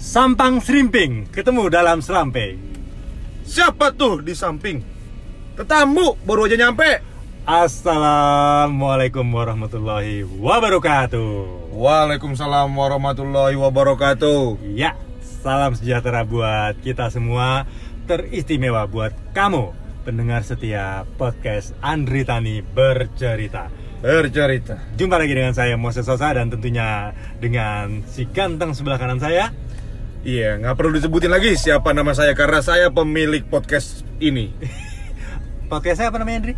Sampang Serimping ketemu dalam serampe. Siapa tuh di samping? Tetamu baru aja nyampe. Assalamualaikum warahmatullahi wabarakatuh. Waalaikumsalam warahmatullahi wabarakatuh. Ya, salam sejahtera buat kita semua, teristimewa buat kamu pendengar setia podcast Andri Tani bercerita. Bercerita. Jumpa lagi dengan saya Moses Sosa dan tentunya dengan si ganteng sebelah kanan saya. Iya, nggak perlu disebutin lagi siapa nama saya karena saya pemilik podcast ini. Podcast saya apa namanya Andri?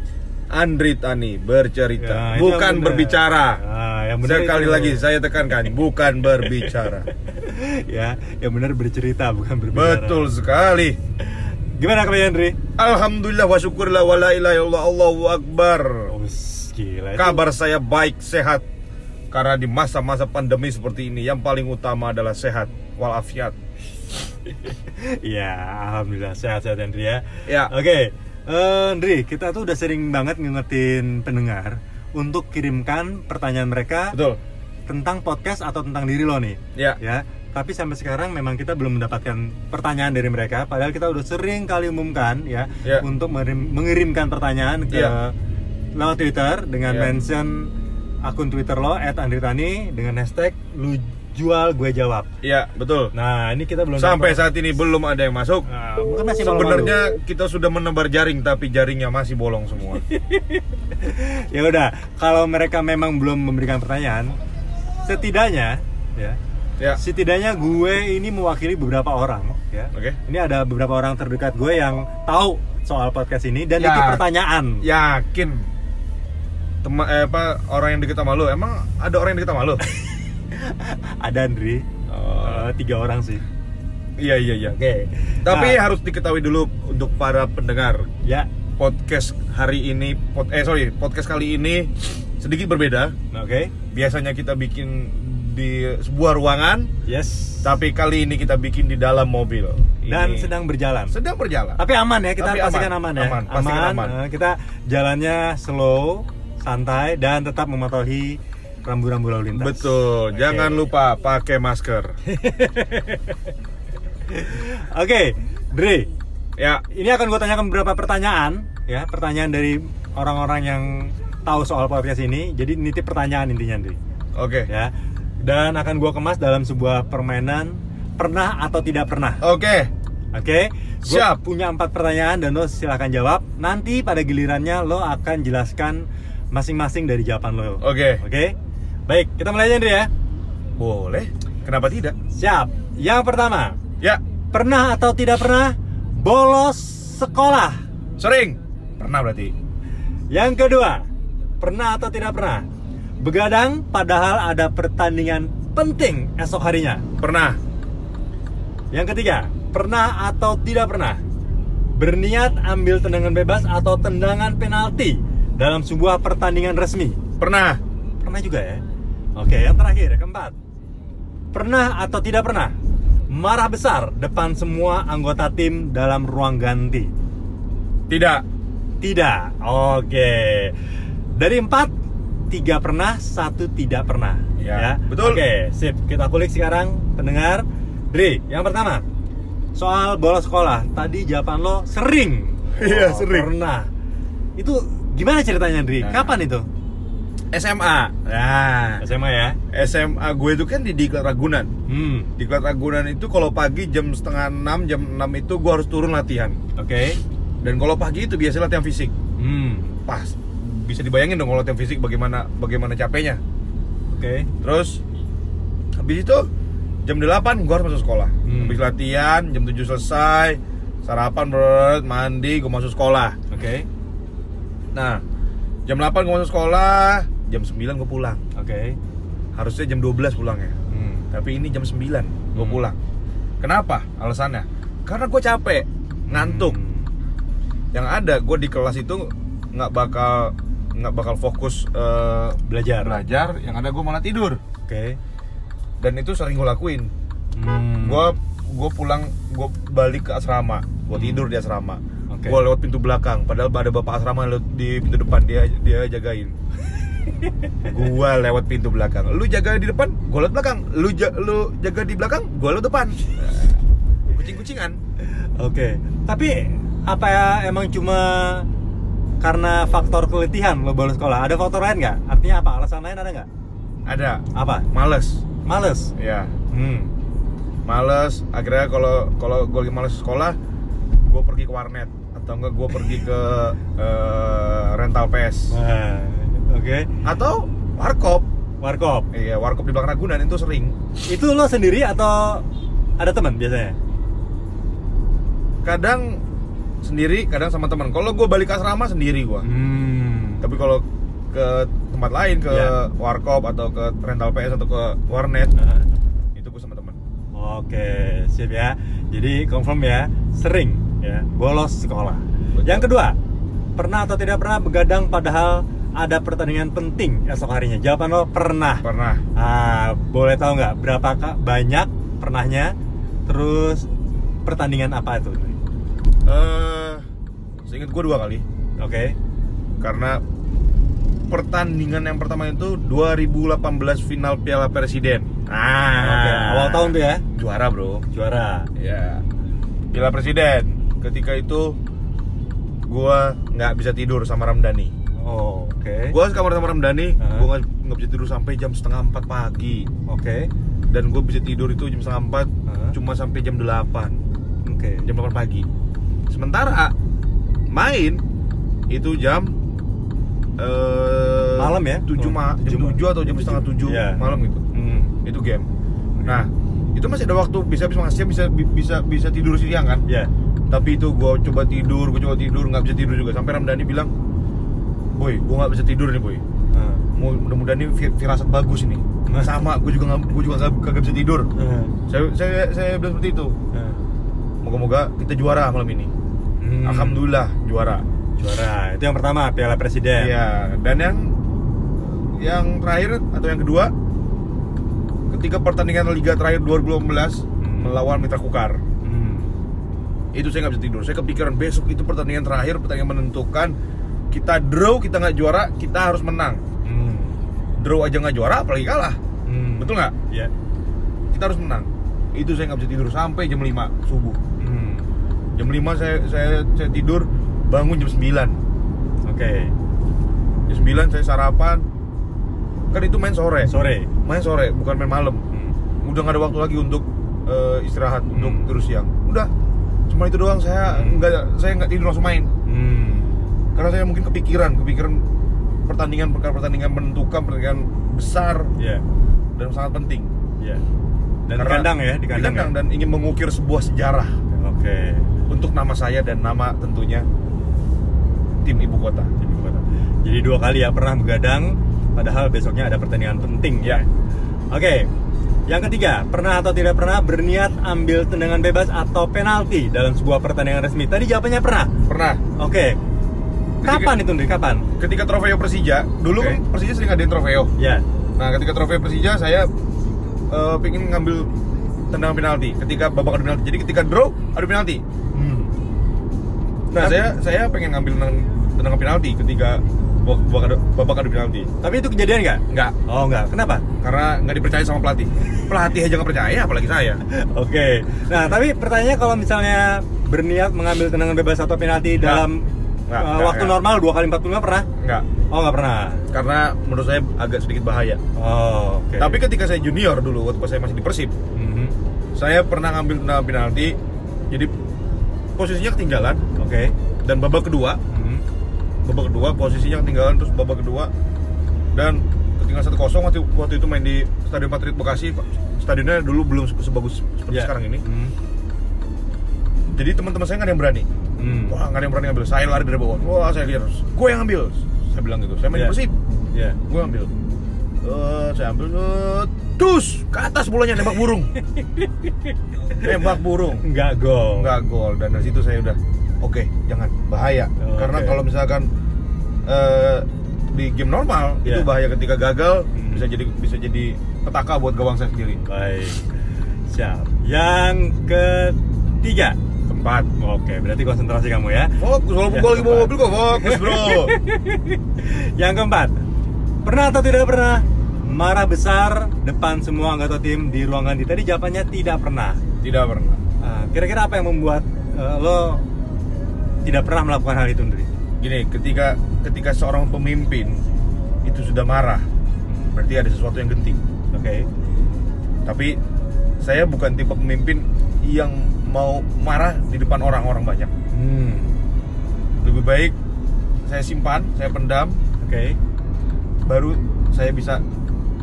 Andri Tani bercerita, Ya, bukan benar. berbicara. Ah, yang benar Sekali itu. lagi saya tekankan, bukan berbicara. ya, yang benar bercerita bukan berbicara. Betul sekali. Gimana kabarnya Andri? Alhamdulillah wa syukurlah wa la ilaha illallah Allahu akbar. Oh, gila. itu- Kabar saya baik, sehat. Karena di masa-masa pandemi seperti ini yang paling utama adalah sehat walafiat. Iya, alhamdulillah sehat-sehat Andri ya. Ya. Oke, eh, Andri, kita tuh udah sering banget ngingetin pendengar untuk kirimkan pertanyaan mereka Betul. tentang podcast atau tentang diri lo nih. Ya. Ya. Tapi sampai sekarang memang kita belum mendapatkan pertanyaan dari mereka. Padahal kita udah sering kali umumkan ya, Ya. untuk mengirim- mengirimkan pertanyaan ke Ya. lewat Twitter dengan Ya. mention akun Twitter lo @andritani dengan hashtag lu jual gue jawab. Iya, betul. Nah, ini kita belum Sampai dapat. saat ini belum ada yang masuk. Nah, mungkin masih. Sebenarnya kita sudah menebar jaring tapi jaringnya masih bolong semua. ya udah kalau mereka memang belum memberikan pertanyaan setidaknya ya ya. setidaknya gue ini mewakili beberapa orang ya Oke. ini ada beberapa orang terdekat gue yang tahu soal podcast ini dan Ya. titip pertanyaan Yakin. Tema, eh, apa orang yang deket sama lu? Emang ada orang yang deket sama lu? ada Andri. Oh. Eh, tiga orang sih. Iya, iya, iya. oke. Tapi Nah, harus diketahui dulu untuk para pendengar. Ya. Podcast hari ini pod, eh sorry podcast kali ini sedikit berbeda. Oke. Biasanya kita bikin di sebuah ruangan yes. tapi kali ini kita bikin di dalam mobil. Dan Ini sedang berjalan. Sedang berjalan. Tapi aman ya kita Tapi pastikan aman, aman, ya. Aman, pastikan aman. Eh, kita jalannya slow santai dan tetap mematuhi rambu-rambu lalu lintas betul Oke. jangan lupa pakai masker Oke, Dre, ya ini akan gue tanyakan beberapa pertanyaan, ya, pertanyaan dari orang-orang yang tahu soal podcast ini. Jadi nitip pertanyaan intinya, Dre, oke ya. Dan akan gue kemas dalam sebuah permainan pernah atau tidak pernah. oke Oke, Gua Siap. punya empat pertanyaan dan lo silahkan jawab. Nanti pada gilirannya lo akan jelaskan masing-masing dari jawaban lo. oke Oke, baik, kita mulai aja, Dre ya. boleh kenapa tidak Siap. Yang pertama, ya pernah atau tidak pernah bolos sekolah? sering pernah berarti Yang kedua, pernah atau tidak pernah begadang padahal ada pertandingan penting esok harinya? pernah Yang ketiga, pernah atau tidak pernah berniat ambil tendangan bebas atau tendangan penalti dalam sebuah pertandingan resmi? pernah Pernah juga ya? Oke, yang terakhir, keempat. Pernah atau tidak pernah marah besar depan semua anggota tim dalam ruang ganti? tidak Tidak. Oke. Dari empat, tiga pernah, satu tidak pernah. Ya, betul. Oke, sip. Kita kulik sekarang pendengar. Dri, yang pertama. Soal bola sekolah. Tadi jawaban lo sering. Iya, Oh, sering. Pernah. Itu gimana ceritanya, Dri? Nah. Kapan itu? SMA nah SMA ya. SMA gue itu kan di Diklat Ragunan Hmm. Diklat Ragunan itu kalau pagi jam setengah 6, jam 6 itu gue harus turun latihan Oke. Dan kalau pagi itu biasanya latihan fisik Hmm. Pas Bisa dibayangin dong kalau latihan fisik bagaimana bagaimana capeknya Oke. Terus Habis itu jam 8 gue harus masuk sekolah Hmm. Habis latihan, jam 7 selesai Sarapan, brrrt, mandi, gue masuk sekolah Oke. Nah, jam 8 gue masuk sekolah Jam 9 gue pulang Oke. Harusnya jam 12 pulangnya Hmm. Tapi ini jam 9 gue Hmm. pulang Kenapa? Alasannya Karena gue capek Ngantuk Hmm. Yang ada gue di kelas itu nggak bakal nggak bakal fokus eh, Belajar. belajar Yang ada gue malah tidur Oke. Dan itu sering gue lakuin Hmm. Gue gue pulang gue balik ke asrama Gue Hmm. tidur di asrama Oke. Gue lewat pintu belakang Padahal ada bapak asrama di pintu depan Dia dia jagain gua lewat pintu belakang lu jaga di depan gua lewat belakang lu ja- lu jaga di belakang gua lewat depan kucing kucingan Oke. Tapi apa ya emang cuma karena faktor keletihan lo bolos sekolah? Ada faktor lain nggak? Artinya apa? Alasan lain ada nggak? ada Apa? males Males. ya Hmm. males akhirnya kalau kalau gue lagi males sekolah gue pergi ke warnet atau enggak gue pergi ke eh, rental PS Nah, Oke. atau warkop Warkop. iya warkop di belakang Ragunan itu sering Itu lo sendiri atau ada teman biasanya? kadang sendiri kadang sama teman kalau gue balik asrama sendiri gue Hmm. tapi kalau ke tempat lain ke Ya. warkop atau ke rental PS atau ke warnet Nah. itu gue sama teman Oke, sip ya. Jadi confirm ya, sering ya bolos sekolah. Betul. Yang kedua, pernah atau tidak pernah begadang padahal ada pertandingan penting esok harinya? Jawaban lo pernah. pernah Ah, boleh tahu nggak berapa kak banyak pernahnya? Terus pertandingan apa itu? eh seingat gue dua kali Oke. karena pertandingan yang pertama itu 2018 final Piala Presiden. Ah, Oke, awal tahun tuh ya, juara bro. juara. Ya, Piala Presiden. Ketika itu gua nggak bisa tidur sama Ramdhani. Oh, oke. Gua sekamar sama Ramdhani, Hah? gua nggak bisa tidur sampai jam setengah empat pagi. Oke. Dan gue bisa tidur itu jam setengah empat, Hah? cuma sampai jam 8 Oke. jam 8 pagi. Sementara main itu jam eh, Malam ya? 7 ma jam 7 atau jam setengah 7 Iya. malam gitu. Hmm. Itu game. Nah, itu masih ada waktu bisa bisa masih bisa bisa bisa tidur siang kan? Ya. Tapi itu gue coba tidur, gue coba tidur, nggak bisa tidur juga. Sampai Ramdhani bilang, boy, gue nggak bisa tidur nih boy. Mu- Mudah-mudahan ini fi- firasat bagus ini. Hah? Sama, gue juga gue juga kagak bisa tidur. Ah. Saya saya saya bilang seperti itu. Ah. Moga-moga kita juara malam ini. Hmm. Alhamdulillah juara. Juara. Itu yang pertama Piala Presiden. Iya, dan yang yang terakhir atau yang kedua ketika pertandingan Liga terakhir 2015 Hmm. melawan Mitra Kukar. Hmm. Itu saya nggak bisa tidur. Saya kepikiran besok itu pertandingan terakhir, pertandingan menentukan. Kita draw, kita nggak juara, kita harus menang. Hmm. Draw aja nggak juara, apalagi kalah. Hmm. Betul nggak? Ya. Kita harus menang. Itu saya nggak bisa tidur sampai jam 5 subuh. Hmm. Jam 5 saya saya saya tidur, bangun jam 9. Oke. Jam 9 saya sarapan. Kan itu main sore. Sore. Main sore, bukan main malam. Hmm. Udah nggak ada waktu lagi untuk eh, istirahat, untuk Hmm. terus siang. Udah, cuma itu doang. Saya Hmm. nggak saya nggak tidur langsung main. Hmm. Karena saya mungkin kepikiran, kepikiran pertandingan perkara pertandingan menentukan, pertandingan besar Ya. dan sangat penting. Ya. Dan di Karena- kandang ya, di kandang. ya? dan ingin mengukir sebuah sejarah Oke. untuk nama saya dan nama tentunya tim ibu kota. Ibu kota. Jadi dua kali ya pernah begadang, padahal besoknya ada pertandingan penting ya. Oke. Yang ketiga, pernah atau tidak pernah berniat ambil tendangan bebas atau penalti dalam sebuah pertandingan resmi? Tadi jawabannya pernah. Pernah Oke. Kapan itu nih? Kapan? ketika trofeo Persija, dulu Oke. kan Persija sering ngadain trofeo. Ya. Nah, ketika trofeo Persija saya eh, pengen ngambil tendangan penalti ketika babak adu penalti. Jadi ketika draw adu penalti. Hmm. Nah, Tapi- saya saya pengen ngambil tendangan, penalti ketika babak, babak, adu, babak adu penalti. Tapi itu kejadian nggak? Enggak, Oh nggak. Kenapa? karena nggak dipercaya sama pelatih. Pelatih aja nggak percaya, apalagi saya. Oke. Nah, tapi pertanyaannya kalau misalnya berniat mengambil tendangan bebas atau penalti Nggak. dalam Nggak, uh, nggak, waktu nggak. normal 2 kali 45 pernah? Enggak, Oh, nggak pernah. karena menurut saya agak sedikit bahaya. Oh, oke. Tapi ketika saya junior dulu, waktu pas saya masih di Persib, Mhm. saya pernah ngambil tendangan penalti. Jadi posisinya ketinggalan Oke. dan babak kedua Mhm. babak kedua posisinya ketinggalan terus babak kedua dan ketinggalan satu kosong waktu, waktu itu main di Stadion Patriot Bekasi stadionnya dulu belum se- sebagus seperti Ya. sekarang ini Mhm. jadi teman-teman saya nggak ada yang berani Hmm. wah nggak ada yang berani ngambil saya lari dari bawah wah saya kejar gue yang ambil saya bilang gitu saya main di Persib Ya. gue ambil Eh, saya ambil eh, dus ke atas bolanya nembak burung nembak burung Nggak gol. nggak gol dan dari situ saya udah oke jangan bahaya Oh, karena kalau misalkan eh, di game normal Iya. itu bahaya ketika gagal Hmm. bisa jadi bisa jadi petaka buat gawang saya sendiri Baik. Siap. Yang ketiga. Tempat Oke, berarti konsentrasi kamu ya. fokus walaupun gue lagi bawa mobil kok fokus bro Yang keempat. Pernah atau tidak pernah marah besar depan semua anggota tim di ruang ganti? Tadi jawabannya tidak pernah. Tidak pernah. Ah, Kira-kira apa yang membuat eh, lo tidak pernah melakukan hal itu, Ndri? Gini, ketika ketika seorang pemimpin itu sudah marah, berarti ada sesuatu yang genting. Oke. Tapi saya bukan tipe pemimpin yang mau marah di depan orang-orang banyak. Hmm. Lebih baik saya simpan, saya pendam, Oke. baru saya bisa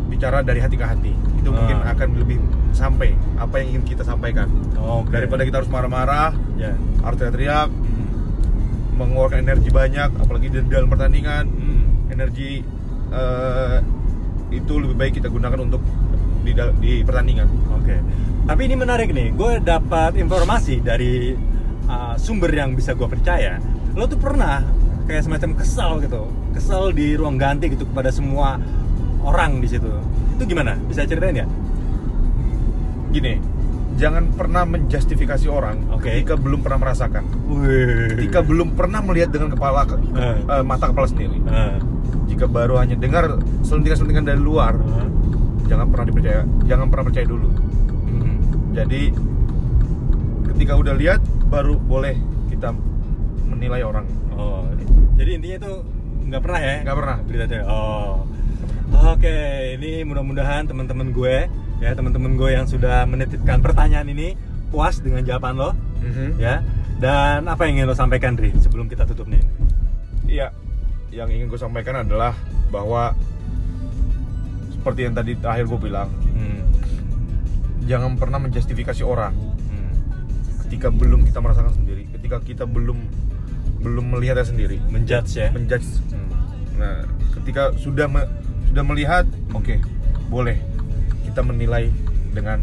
bicara dari hati ke hati. Itu Ah. mungkin akan lebih sampai apa yang ingin kita sampaikan. Oke. Daripada kita harus marah-marah, Ya. harus teriak, Hmm. mengeluarkan energi banyak, apalagi di dalam pertandingan, Hmm. energi eh, itu lebih baik kita gunakan untuk di, di pertandingan. Oke. Tapi ini menarik nih. Gue dapat informasi dari uh, sumber yang bisa gue percaya. Lo tuh pernah kayak semacam kesal gitu, kesal di ruang ganti gitu kepada semua orang di situ. Itu gimana? Bisa ceritain ya? Gini, jangan pernah menjustifikasi orang Oke. ketika belum pernah merasakan, Wih. ketika belum pernah melihat dengan kepala ke- Eh. eh, mata kepala sendiri. Ah. Jika baru hanya dengar selentingan-selentingan dari luar, Ah. jangan pernah dipercaya, jangan pernah percaya dulu. Jadi ketika udah lihat baru boleh kita menilai orang. Oh, jadi intinya itu nggak pernah ya? Nggak pernah. Beritanya. Oh. Oke, ini mudah-mudahan teman-teman gue ya teman-teman gue yang sudah menitipkan pertanyaan ini puas dengan jawaban lo Mhm. ya. Dan apa yang ingin lo sampaikan, Dri, sebelum kita tutup nih? Iya, yang ingin gue sampaikan adalah bahwa seperti yang tadi akhir gue bilang, Hmm. Jangan pernah menjustifikasi orang Hmm. ketika belum kita merasakan sendiri, ketika kita belum belum melihatnya sendiri, Menjudge ya. menjudge. Hmm. Nah, ketika sudah me- sudah melihat, oke, boleh kita menilai dengan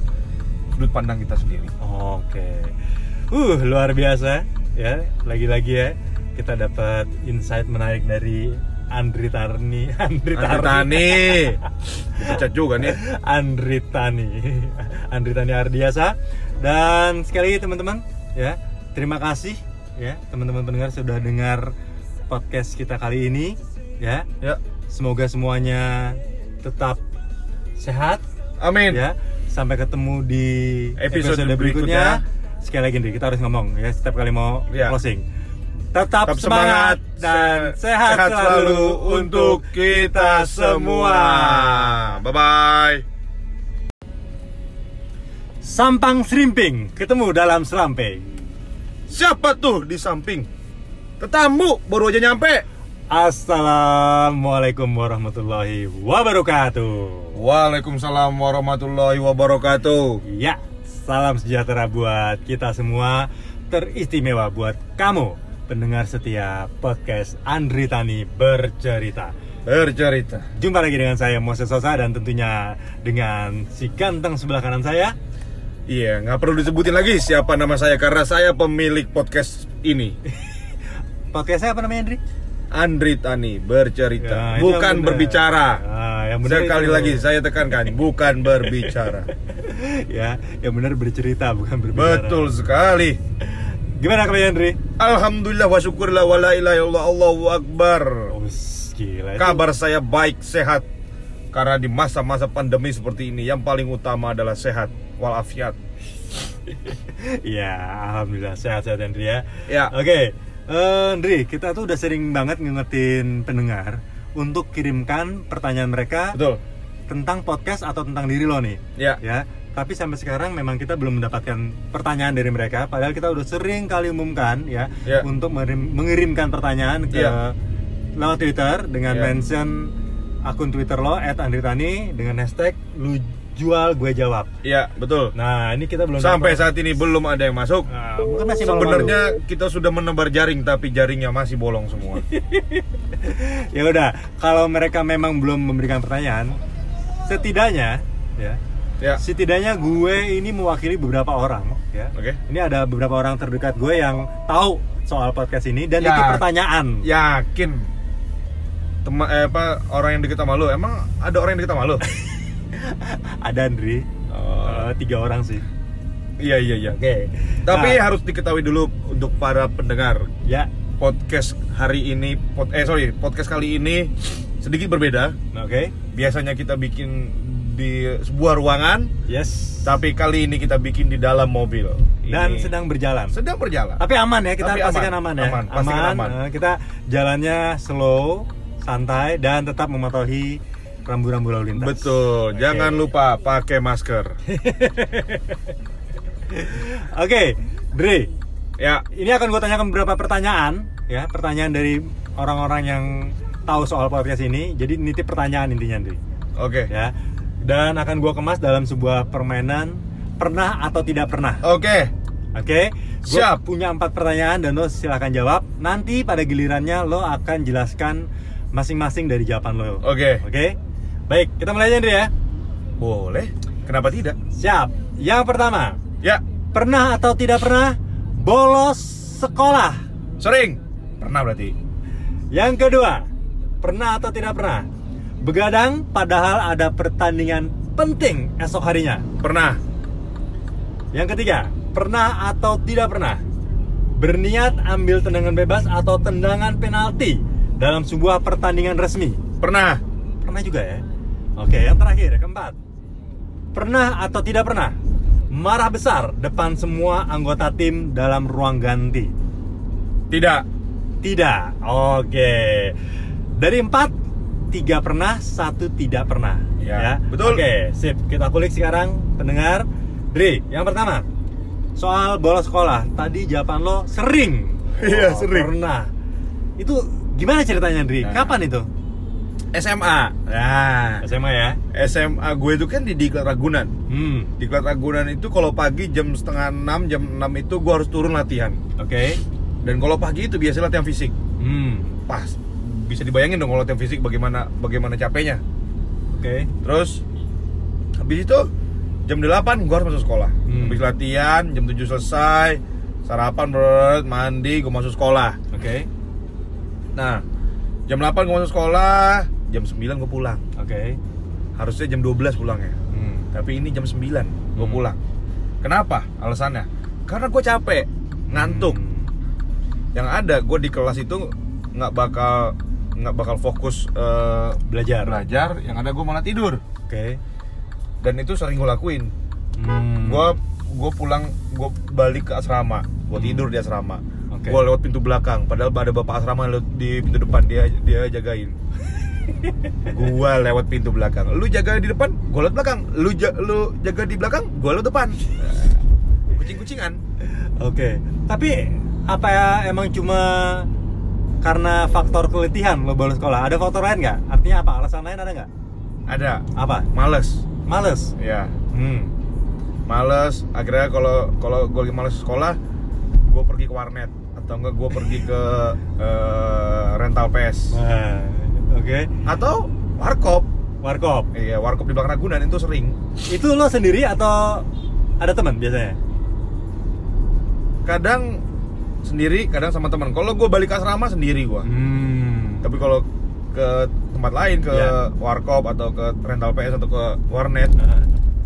sudut pandang kita sendiri. Oke. Uh, luar biasa ya. Lagi-lagi ya kita dapat insight menarik dari Andri Tarni. Andri Andri Tani, dipecat juga nih. Andri Tani. Andri Tani Ardiasa. Dan sekali lagi teman-teman ya, terima kasih ya teman-teman pendengar sudah dengar podcast kita kali ini ya. Ya, Semoga semuanya tetap sehat amin. ya sampai ketemu di Episode episode, berikutnya. berikutnya. sekali lagi nih kita harus ngomong ya setiap kali mau Ya. closing tetap, Tetap semangat, dan se- sehat, selalu untuk kita semua Bye bye. sampang serimping ketemu dalam selampe Siapa tuh di samping? Tetamu baru aja nyampe. assalamualaikum warahmatullahi wabarakatuh Waalaikumsalam warahmatullahi wabarakatuh. ya salam sejahtera buat kita semua teristimewa buat kamu pendengar setia podcast Andri Tani bercerita Bercerita. Jumpa lagi dengan saya Moses Sosa dan tentunya dengan si ganteng sebelah kanan saya. Iya, nggak perlu disebutin lagi siapa nama saya karena saya pemilik podcast ini. Podcast saya apa namanya Andri? Andri Tani bercerita, Ya, bukan benar. berbicara. Ah, yang benar Sekali itu. lagi saya tekankan, bukan berbicara. ya, yang benar bercerita bukan berbicara. Betul sekali. Gimana kabarnya Andri? Alhamdulillah wa syukurlah wa la ilaha illallah Allahu akbar. Oh, gila. itu- Kabar saya baik, sehat. Karena di masa-masa pandemi seperti ini yang paling utama adalah sehat walafiat. Ya, alhamdulillah sehat-sehat Andri ya. Ya. Oke, eh, Andri, kita tuh udah sering banget ngingetin pendengar untuk kirimkan pertanyaan mereka Betul. tentang podcast atau tentang diri lo nih. Ya. ya tapi sampai sekarang memang kita belum mendapatkan pertanyaan dari mereka padahal kita udah sering kali umumkan ya Ya. untuk mengirim- mengirimkan pertanyaan ke Ya. lewat Twitter dengan Ya. mention akun Twitter lo @andritani dengan hashtag lu jual gue jawab Iya, betul. nah ini kita belum Sampai dapat- saat ini belum ada yang masuk. Nah, mungkin masih. Sebenarnya kita sudah menebar jaring tapi jaringnya masih bolong semua. ya udah kalau mereka memang belum memberikan pertanyaan setidaknya ya ya. setidaknya gue ini mewakili beberapa orang ya Oke. ini ada beberapa orang terdekat gue yang tahu soal podcast ini dan Ya. itu pertanyaan Yakin. Tema, eh, apa orang yang deket sama lu? Emang ada orang yang deket sama lu? ada Andri Oh. Eh, tiga orang sih iya iya iya. oke Tapi Nah, harus diketahui dulu untuk para pendengar ya podcast hari ini pod, eh sorry podcast kali ini sedikit berbeda. Oke. Biasanya kita bikin di sebuah ruangan, Yes. tapi kali ini kita bikin di dalam mobil. Dan Ini sedang berjalan. sedang berjalan. Tapi aman ya, kita Tapi pastikan aman, aman, ya. aman, pastikan aman. Eh, kita jalannya slow, santai dan tetap mematuhi rambu-rambu lalu lintas. Betul. Oke. Jangan lupa pakai masker. Oke, Dre. ya, Ini akan gue tanyakan beberapa pertanyaan, ya, pertanyaan dari orang-orang yang tahu soal podcast ini. Jadi nitip pertanyaan intinya, Dre. oke. Ya. Dan akan gue kemas dalam sebuah permainan pernah atau tidak pernah. Oke. Oke, Gua Siap. punya empat pertanyaan dan lo silahkan jawab. Nanti pada gilirannya lo akan jelaskan masing-masing dari jawaban lo. Oke. Oke, baik kita mulai aja ya. Boleh. Kenapa tidak? Siap. Yang pertama, Ya, pernah atau tidak pernah bolos sekolah? sering. Pernah berarti. Yang kedua, pernah atau tidak pernah begadang padahal ada pertandingan penting esok harinya? Pernah. Yang ketiga, pernah atau tidak pernah berniat ambil tendangan bebas atau tendangan penalti dalam sebuah pertandingan resmi? Pernah. Pernah juga ya? Oke, yang terakhir, keempat. Pernah atau tidak pernah marah besar depan semua anggota tim dalam ruang ganti? Tidak. Tidak. Oke. Dari empat, tiga pernah, satu tidak pernah. Ya, betul. Oke, sip. Kita kulik sekarang pendengar. Dri, yang pertama. Soal bolos sekolah. Tadi jawaban lo sering. Iya, Oh, sering. Pernah. Itu gimana ceritanya, Dri? Nah. Kapan itu? SMA. Nah, SMA ya? SMA gue itu kan di Diklat Ragunan. Hmm. Diklat Ragunan itu kalau pagi jam setengah 6, jam 6 itu gue harus turun latihan. Oke. Dan kalau pagi itu biasa latihan fisik. Hmm. Pas. Bisa dibayangin dong kalau latihan fisik bagaimana bagaimana capeknya. Oke. Terus habis itu jam 8 gue harus masuk sekolah. Hmm. Habis latihan jam 7 selesai, sarapan berat, mandi, gue masuk sekolah. Oke. Nah, jam 8 gue masuk sekolah, jam 9 gue pulang. Oke. Harusnya jam 12 pulang ya. Hmm. Tapi ini jam 9 gue Hmm. pulang. Kenapa? Alasannya? Karena gue capek, ngantuk. Hmm. Yang ada gue di kelas itu nggak bakal nggak bakal fokus eh, Belajar. belajar. Yang ada gue malah tidur. Oke. Dan itu sering gue lakuin. Hmm. Gue gue pulang gue balik ke asrama. Gue Hmm. tidur di asrama. Oke. Gue lewat pintu belakang. Padahal ada bapak asrama lewat di pintu depan dia dia jagain. gue lewat pintu belakang. Lu jaga di depan, gue lewat belakang. Lu ja- lu jaga di belakang, gue lewat depan. Kucing-kucingan. Oke. Tapi apa ya emang cuma karena faktor keletihan lo bolos sekolah? Ada faktor lain nggak? Artinya apa? Alasan lain ada nggak? Ada. Apa? Males. Males. Ya. Hmm. Males. Akhirnya kalau kalau gue lagi males sekolah, gue pergi ke warnet atau enggak gue pergi ke eh, rental PS Nah, Oke. atau warkop. Warkop. Iya, warkop di belakang Ragunan itu sering. Itu lo sendiri atau ada teman biasanya? Kadang sendiri, kadang sama teman. Kalau gue balik asrama sendiri gue. Hmm. Tapi kalau ke tempat lain, ke Ya. warkop atau ke rental PS atau ke warnet, Nah,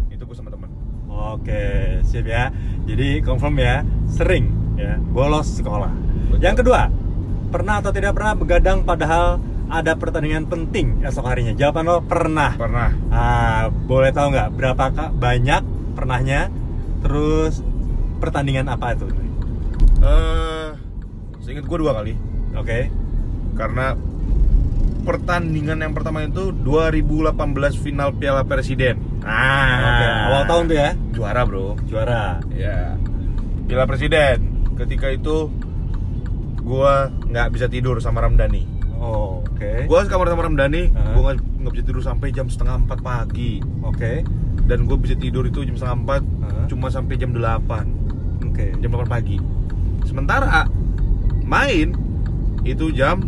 itu gue sama teman. Oke, sip ya. Jadi confirm ya, sering ya bolos sekolah. Betul. Yang kedua, pernah atau tidak pernah begadang padahal ada pertandingan penting esok harinya? Jawaban lo pernah. Pernah. Ah, boleh tahu nggak berapa kak banyak pernahnya? Terus pertandingan apa itu? Eh, seingat gue dua kali. Oke. Karena pertandingan yang pertama itu 2018 final Piala Presiden. Ah, Oke, awal tahun tuh ya, juara bro. juara. Ya, Piala Presiden. Ketika itu gua nggak bisa tidur sama Ramdhani. Oh, oke. Gua sekamar sama Ramdhani, Aha. gua nggak bisa tidur sampai jam setengah empat pagi. Oke. Dan gue bisa tidur itu jam setengah empat, Aha. cuma sampai jam 8 Oke. jam 8 pagi. Sementara main itu jam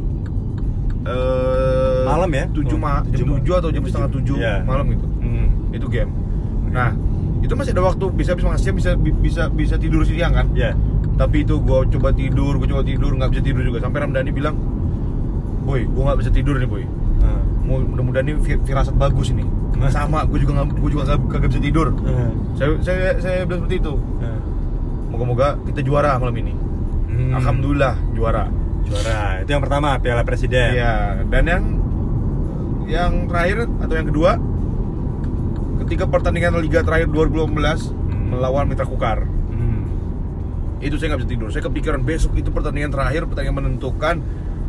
eh, Malam ya? 7 ma jam Tujuh 7 atau jam setengah 7 Iya. malam gitu. Hmm. Itu game. Nah, itu masih ada waktu bisa bisa masih bisa bisa bisa tidur siang kan? Ya. Tapi itu gue coba tidur, gue coba tidur, nggak bisa tidur juga. Sampai Ramdhani bilang, Boy, gue nggak bisa tidur nih, boy. Mu- Mudah-mudahan ini fir- firasat bagus ini. Sama, gue juga gue juga kagak bisa tidur. Ah. Saya, saya, saya bilang seperti itu. Moga-moga kita juara malam ini. Hmm. Alhamdulillah juara. Juara. Itu yang pertama Piala Presiden. Iya. Dan yang yang terakhir atau yang kedua ketika pertandingan Liga terakhir 2015 Hmm. melawan Mitra Kukar Hmm. itu saya nggak bisa tidur saya kepikiran besok itu pertandingan terakhir pertandingan menentukan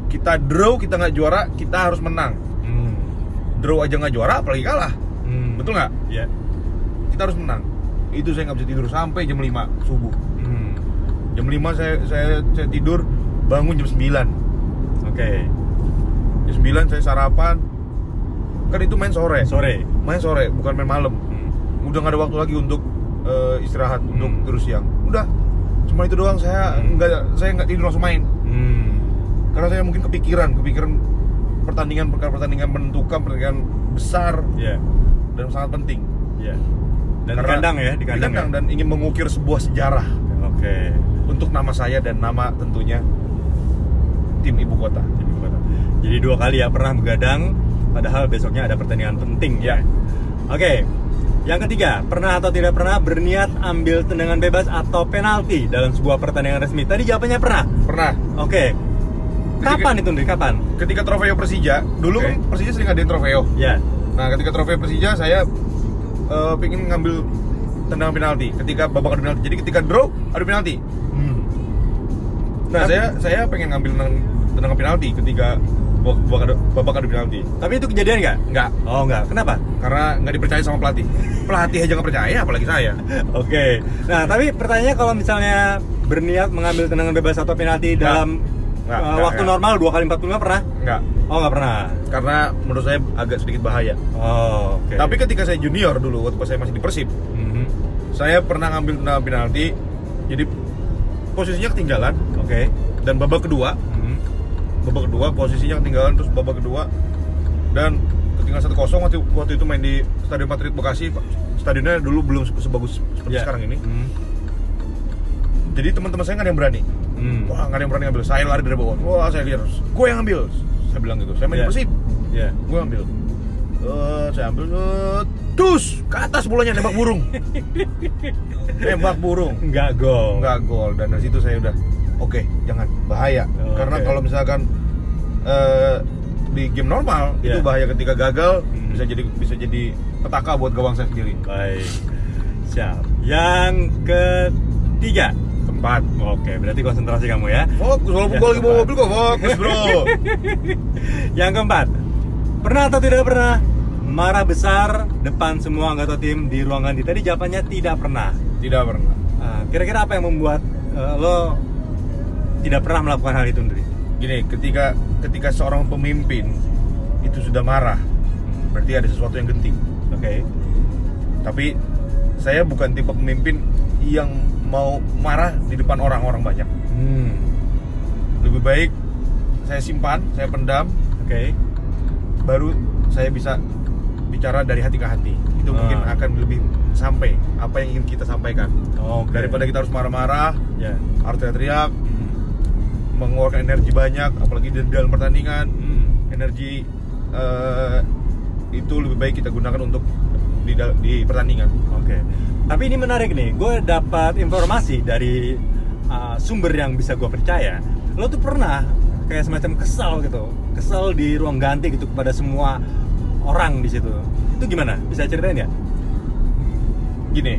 kita draw kita nggak juara kita harus menang Hmm. draw aja nggak juara apalagi kalah Hmm. betul nggak Ya. kita harus menang itu saya nggak bisa tidur sampai jam 5 subuh. Jam 5 saya saya saya tidur bangun jam 9 Oke. jam 9 saya sarapan kan itu main sore Sore. main sore bukan main malam Hmm. udah nggak ada waktu lagi untuk eh, istirahat untuk Hmm. terus siang udah cuma itu doang saya Hmm. nggak saya nggak tidur langsung main Hmm. karena saya mungkin kepikiran kepikiran pertandingan perkara pertandingan menentukan pertandingan besar Ya. dan sangat penting Ya. Dan di Karena- kandang ya, di kandang. ya? dan ingin mengukir sebuah sejarah Oke. Untuk nama saya dan nama tentunya tim ibu kota Ibu kota. Jadi dua kali ya pernah begadang, padahal besoknya ada pertandingan penting ya. Oke. Yang ketiga, pernah atau tidak pernah berniat ambil tendangan bebas atau penalti dalam sebuah pertandingan resmi? Tadi jawabannya pernah. pernah Oke. Kapan itu, Ndri? Kapan? ketika trofeo Persija dulu Oke. kan Persija sering ngadain trofeo Ya. nah ketika trofeo Persija saya eh, pengen ngambil tendangan penalti ketika babak adu penalti jadi ketika draw adu penalti Hmm. nah Tapi- saya saya pengen ngambil tendangan, penalti ketika babak, babak, adu, babak adu penalti Tapi itu kejadian nggak? enggak Oh nggak. Kenapa? karena nggak dipercaya sama pelatih pelatih aja nggak percaya apalagi saya Oke. Nah, tapi pertanyaannya kalau misalnya berniat mengambil tendangan bebas atau penalti Nggak. dalam Nggak, uh, nggak, waktu nggak. normal dua kali 45 pernah? enggak Oh nggak pernah. karena menurut saya agak sedikit bahaya Oh, oke. tapi ketika saya junior dulu waktu pas saya masih di Persib. Saya pernah ngambil tendangan penalti. Jadi posisinya ketinggalan Oke. dan babak kedua Mhm. babak kedua posisinya ketinggalan terus babak kedua. Dan ketinggalan satu kosong waktu waktu itu main di Stadion Patriot Bekasi stadionnya dulu belum sebagus seperti Ya. sekarang ini. Mhm. jadi teman-teman saya nggak ada yang berani. Hmm. wah nggak ada yang berani ngambil. Saya lari dari bawah. Wah saya lihat. Gue yang ambil saya bilang gitu. Saya main di Persib. Ya. gue ambil Eh, saya ambil eh, dus ke atas bolanya nembak burung nembak burung Nggak gol. nggak gol dan dari situ saya udah oke jangan bahaya Oh, karena oke. kalau misalkan eh, di game normal Ya. itu bahaya ketika gagal Hmm. bisa jadi bisa jadi petaka buat gawang saya sendiri Baik. Siap. Yang ketiga. tempat Oke, berarti konsentrasi kamu ya. fokus walaupun gue lagi bawa mobil kok fokus bro Yang keempat. Pernah atau tidak pernah marah besar depan semua anggota tim di ruang ganti? Tadi jawabannya tidak pernah. tidak pernah Nah, kira-kira apa yang membuat eh, lo tidak pernah melakukan hal itu, Ndri? gini ketika ketika seorang pemimpin itu sudah marah berarti ada sesuatu yang genting Oke. tapi saya bukan tipe pemimpin yang mau marah di depan orang-orang banyak Hmm. lebih baik saya simpan saya pendam Oke. baru saya bisa bicara dari hati ke hati itu Ah. mungkin akan lebih sampai apa yang ingin kita sampaikan Oke. daripada kita harus marah-marah ya. harus teriak Hmm. mengeluarkan energi banyak apalagi di dalam pertandingan Hmm. energi eh, itu lebih baik kita gunakan untuk di, di pertandingan Oke. Tapi ini menarik nih. Gue dapat informasi dari uh, sumber yang bisa gue percaya. Lo tuh pernah kayak semacam kesal gitu, kesal di ruang ganti gitu kepada semua orang di situ. Itu gimana? Bisa ceritain ya? gini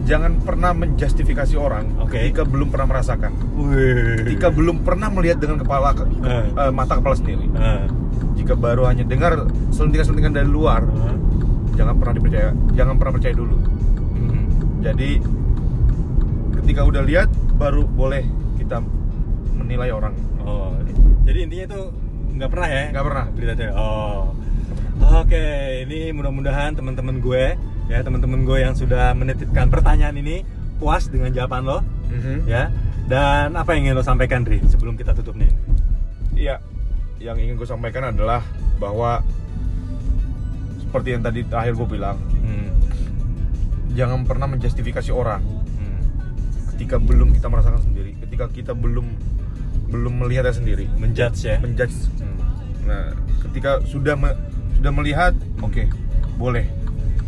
jangan pernah menjustifikasi orang Oke. ketika belum pernah merasakan Wih. ketika belum pernah melihat dengan kepala ke- Eh. eh, mata kepala sendiri Ah. jika baru hanya dengar selentingan-selentingan dari luar Ah. jangan pernah dipercaya jangan pernah percaya dulu Hmm. jadi ketika udah lihat baru boleh kita menilai orang Oh, jadi intinya itu nggak pernah ya? Nggak pernah. Beritanya. Oh, oke. Ini mudah-mudahan teman-teman gue, ya teman-teman gue yang sudah menitipkan pertanyaan ini puas dengan jawaban lo, ya. Dan apa yang ingin lo sampaikan, Dri, sebelum kita tutup nih? Iya, yang ingin gue sampaikan adalah bahwa seperti yang tadi terakhir gue bilang, Hmm. jangan pernah menjustifikasi orang Hmm. ketika belum kita merasakan sendiri, ketika kita belum belum melihatnya sendiri, Menjudge ya. menjudge. Hmm. Nah, ketika sudah me- sudah melihat, oke, boleh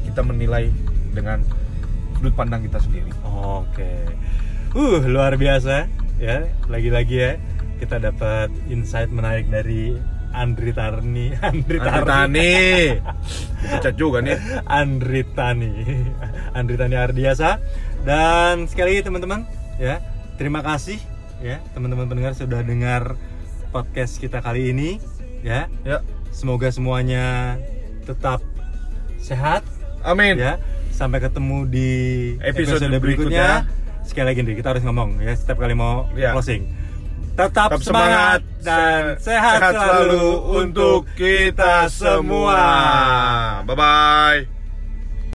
kita menilai dengan sudut pandang kita sendiri. Oke. Uh, luar biasa ya. Lagi-lagi ya kita dapat insight menarik dari Andri Tarni. Andri Andri Tani dipecat juga nih. Andri Tani Andri Tani Ardiasa. Dan sekali lagi teman-teman ya terima kasih ya. Teman-teman pendengar sudah dengar podcast kita kali ini ya. Ya semoga semuanya tetap sehat amin ya sampai ketemu di Episode episode, berikutnya. berikutnya. sekali lagi nih kita harus ngomong ya setiap kali mau Ya. closing tetap, Tetap semangat, dan se- sehat, selalu untuk kita semua bye bye